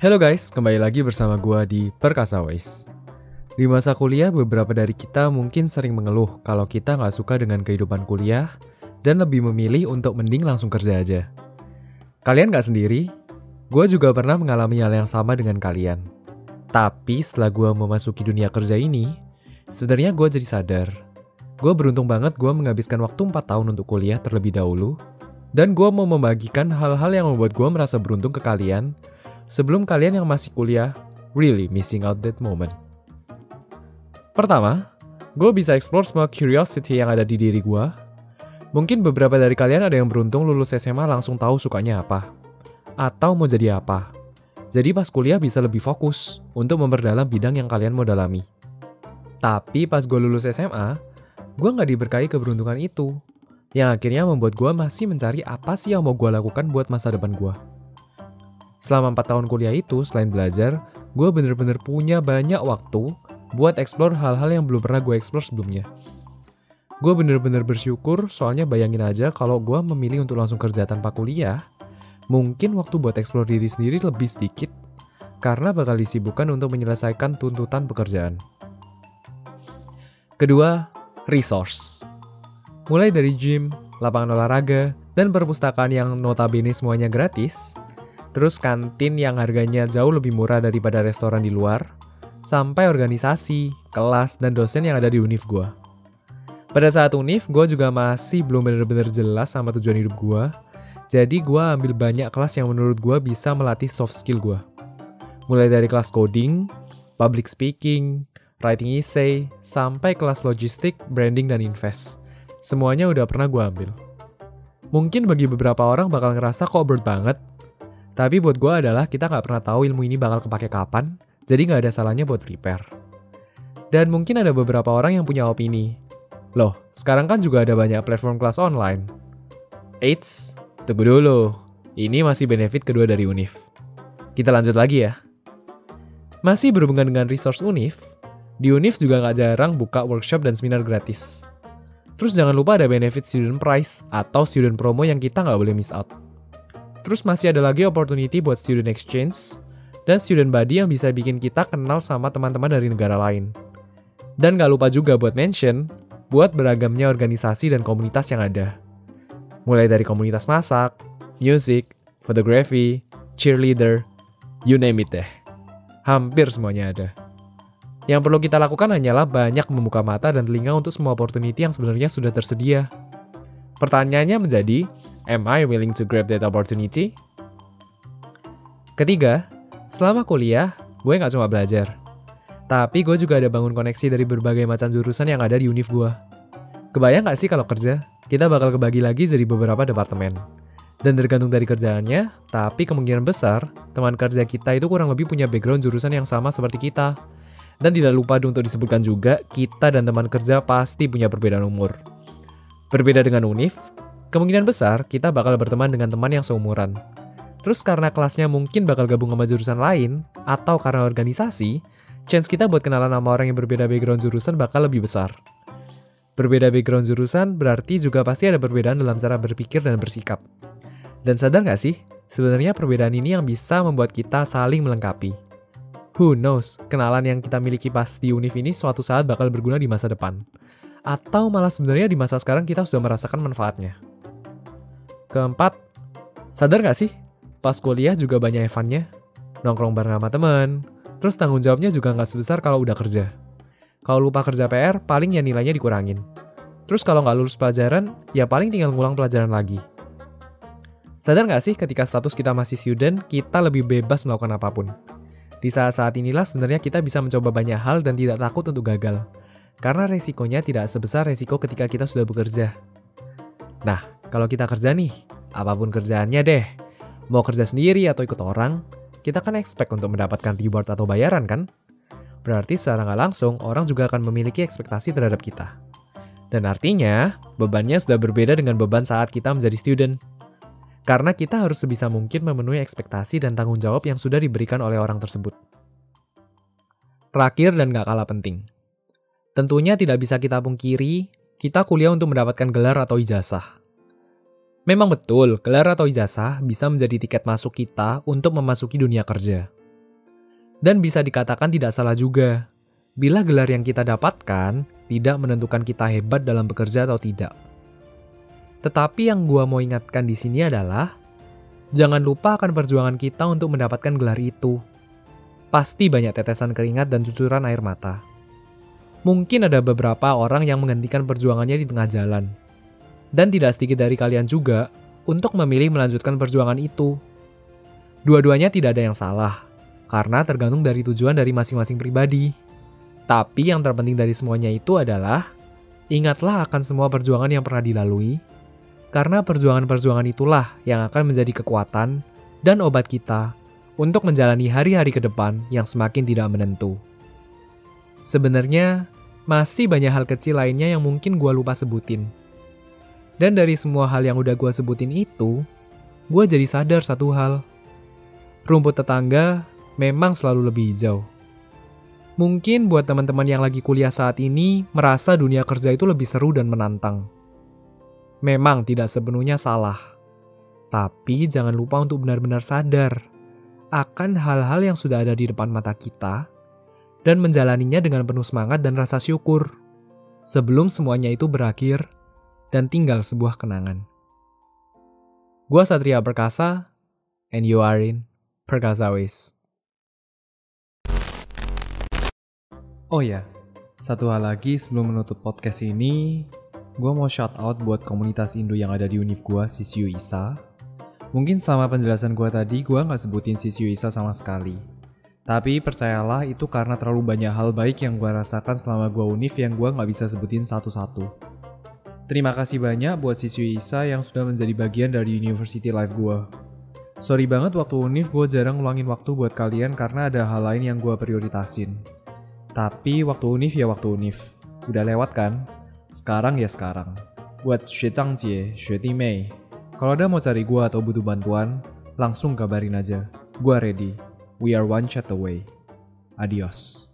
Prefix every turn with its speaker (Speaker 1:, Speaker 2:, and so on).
Speaker 1: Halo guys, kembali lagi bersama gua di Perkasa Ways. Di masa kuliah, beberapa dari kita mungkin sering mengeluh kalau kita nggak suka dengan kehidupan kuliah dan lebih memilih untuk mending langsung kerja aja. Kalian nggak sendiri? Gue juga pernah mengalami hal yang sama dengan kalian. Tapi setelah gue memasuki dunia kerja ini, sebenarnya gue jadi sadar. Gue beruntung banget gue menghabiskan waktu 4 tahun untuk kuliah terlebih dahulu, dan gue mau membagikan hal-hal yang membuat gue merasa beruntung ke kalian sebelum kalian yang masih kuliah really missing out that moment. Pertama, gue bisa explore semua curiosity yang ada di diri gue. Mungkin beberapa dari kalian ada yang beruntung lulus SMA langsung tahu sukanya apa, atau mau jadi apa. Jadi pas kuliah bisa lebih fokus untuk memperdalam bidang yang kalian mau dalami. Tapi pas gue lulus SMA, gue nggak diberkahi keberuntungan itu, yang akhirnya membuat gue masih mencari apa sih yang mau gue lakukan buat masa depan gue. Selama 4 tahun kuliah itu, selain belajar, gue bener-bener punya banyak waktu buat explore hal-hal yang belum pernah gue explore sebelumnya. Gue bener-bener bersyukur soalnya bayangin aja kalau gue memilih untuk langsung kerja tanpa kuliah, mungkin waktu buat explore diri sendiri lebih sedikit karena bakal disibukkan untuk menyelesaikan tuntutan pekerjaan. Kedua, resource. Mulai dari gym, lapangan olahraga, dan perpustakaan yang notabene semuanya gratis, terus kantin yang harganya jauh lebih murah daripada restoran di luar, sampai organisasi, kelas, dan dosen yang ada di univ gue. Pada saat univ, gue juga masih belum benar-benar jelas sama tujuan hidup gue, jadi gue ambil banyak kelas yang menurut gue bisa melatih soft skill gue. Mulai dari kelas coding, public speaking, writing essay, sampai kelas logistik, branding, dan invest. Semuanya udah pernah gue ambil. Mungkin bagi beberapa orang bakal ngerasa kok berat banget, tapi buat gue adalah kita nggak pernah tahu ilmu ini bakal kepake kapan, jadi nggak ada salahnya buat prepare. Dan mungkin ada beberapa orang yang punya opini. Loh, sekarang kan juga ada banyak platform kelas online. Eits, tunggu dulu. Ini masih benefit kedua dari UNIF. Kita lanjut lagi ya. Masih berhubungan dengan resource UNIF, di UNIF juga nggak jarang buka workshop dan seminar gratis. Terus jangan lupa ada benefit student price atau student promo yang kita nggak boleh miss out. Terus masih ada lagi opportunity buat student exchange dan student body yang bisa bikin kita kenal sama teman-teman dari negara lain. Dan gak lupa juga buat mention, buat beragamnya organisasi dan komunitas yang ada. Mulai dari komunitas masak, music, fotografi, cheerleader, you name it deh. Hampir semuanya ada. Yang perlu kita lakukan hanyalah banyak membuka mata dan telinga untuk semua opportunity yang sebenarnya sudah tersedia. Pertanyaannya menjadi, Am I willing to grab that opportunity? Ketiga, selama kuliah, gue nggak cuma belajar. Tapi gue juga ada bangun koneksi dari berbagai macam jurusan yang ada di univ gue. Kebayang nggak sih kalau kerja, kita bakal kebagi lagi jadi beberapa departemen. Dan tergantung dari kerjaannya, tapi kemungkinan besar, teman kerja kita itu kurang lebih punya background jurusan yang sama seperti kita. Dan tidak lupa untuk disebutkan juga, kita dan teman kerja pasti punya perbedaan umur. Berbeda dengan univ, kemungkinan besar kita bakal berteman dengan teman yang seumuran. Terus karena kelasnya mungkin bakal gabung sama jurusan lain, atau karena organisasi, chance kita buat kenalan sama orang yang berbeda background jurusan bakal lebih besar. Berbeda background jurusan berarti juga pasti ada perbedaan dalam cara berpikir dan bersikap. Dan sadar nggak sih, sebenarnya perbedaan ini yang bisa membuat kita saling melengkapi. Who knows, kenalan yang kita miliki pas di univ ini suatu saat bakal berguna di masa depan. Atau malah sebenarnya di masa sekarang kita sudah merasakan manfaatnya. Keempat, sadar nggak sih, pas kuliah juga banyak evannya, nongkrong bareng sama temen, terus tanggung jawabnya juga nggak sebesar kalau udah kerja. Kalau lupa kerja PR, paling ya nilainya dikurangin. Terus kalau nggak lulus pelajaran, ya paling tinggal ngulang pelajaran lagi. Sadar nggak sih ketika status kita masih student, kita lebih bebas melakukan apa pun. Di saat-saat inilah sebenarnya kita bisa mencoba banyak hal dan tidak takut untuk gagal. Karena resikonya tidak sebesar resiko ketika kita sudah bekerja. Nah, kalau kita kerja nih, apa pun kerjaannya deh, mau kerja sendiri atau ikut orang, kita kan expect untuk mendapatkan reward atau bayaran kan? Berarti secara nggak langsung, orang juga akan memiliki ekspektasi terhadap kita. Dan artinya, bebannya sudah berbeda dengan beban saat kita menjadi student. Karena kita harus sebisa mungkin memenuhi ekspektasi dan tanggung jawab yang sudah diberikan oleh orang tersebut. Terakhir dan gak kalah penting. Tentunya tidak bisa kita pungkiri, kita kuliah untuk mendapatkan gelar atau ijazah. Memang betul, gelar atau ijazah bisa menjadi tiket masuk kita untuk memasuki dunia kerja. Dan bisa dikatakan tidak salah juga, bila gelar yang kita dapatkan tidak menentukan kita hebat dalam bekerja atau tidak. Tetapi yang gua mau ingatkan di sini adalah, jangan lupa akan perjuangan kita untuk mendapatkan gelar itu. Pasti banyak tetesan keringat dan cucuran air mata. Mungkin ada beberapa orang yang menghentikan perjuangannya di tengah jalan. Dan tidak sedikit dari kalian juga untuk memilih melanjutkan perjuangan itu. Dua-duanya tidak ada yang salah, karena tergantung dari tujuan dari masing-masing pribadi. Tapi yang terpenting dari semuanya itu adalah, ingatlah akan semua perjuangan yang pernah dilalui, karena perjuangan-perjuangan itulah yang akan menjadi kekuatan dan obat kita untuk menjalani hari-hari ke depan yang semakin tidak menentu. Sebenarnya, masih banyak hal kecil lainnya yang mungkin gue lupa sebutin. Dan dari semua hal yang udah gue sebutin itu, gue jadi sadar satu hal. Rumput tetangga memang selalu lebih hijau. Mungkin buat teman-teman yang lagi kuliah saat ini merasa dunia kerja itu lebih seru dan menantang. Memang tidak sepenuhnya salah. Tapi jangan lupa untuk benar-benar sadar akan hal-hal yang sudah ada di depan mata kita dan menjalaninya dengan penuh semangat dan rasa syukur sebelum semuanya itu berakhir dan tinggal sebuah kenangan. Gua Satria Perkasa, and you are in Perkasa Ways. Oh ya, satu hal lagi sebelum menutup podcast ini, gue mau shout out buat komunitas Indo yang ada di univ gue, Sisiu Isa. Mungkin selama penjelasan gue tadi, gue nggak sebutin Sisiu Isa sama sekali. Tapi percayalah itu karena terlalu banyak hal baik yang gue rasakan selama gue univ yang gue nggak bisa sebutin satu-satu. Terima kasih banyak buat Sisiu Isa yang sudah menjadi bagian dari university life gue. Sorry banget waktu univ gue jarang ngulangin waktu buat kalian karena ada hal lain yang gue prioritasin. Tapi waktu unif ya waktu unif. Udah lewat kan? Sekarang ya sekarang. Buat Xuezhang Jie, Xuedi Mei. Kalau ada mau cari gua atau butuh bantuan, langsung kabarin aja. Gua ready. We are one chat away. Adios.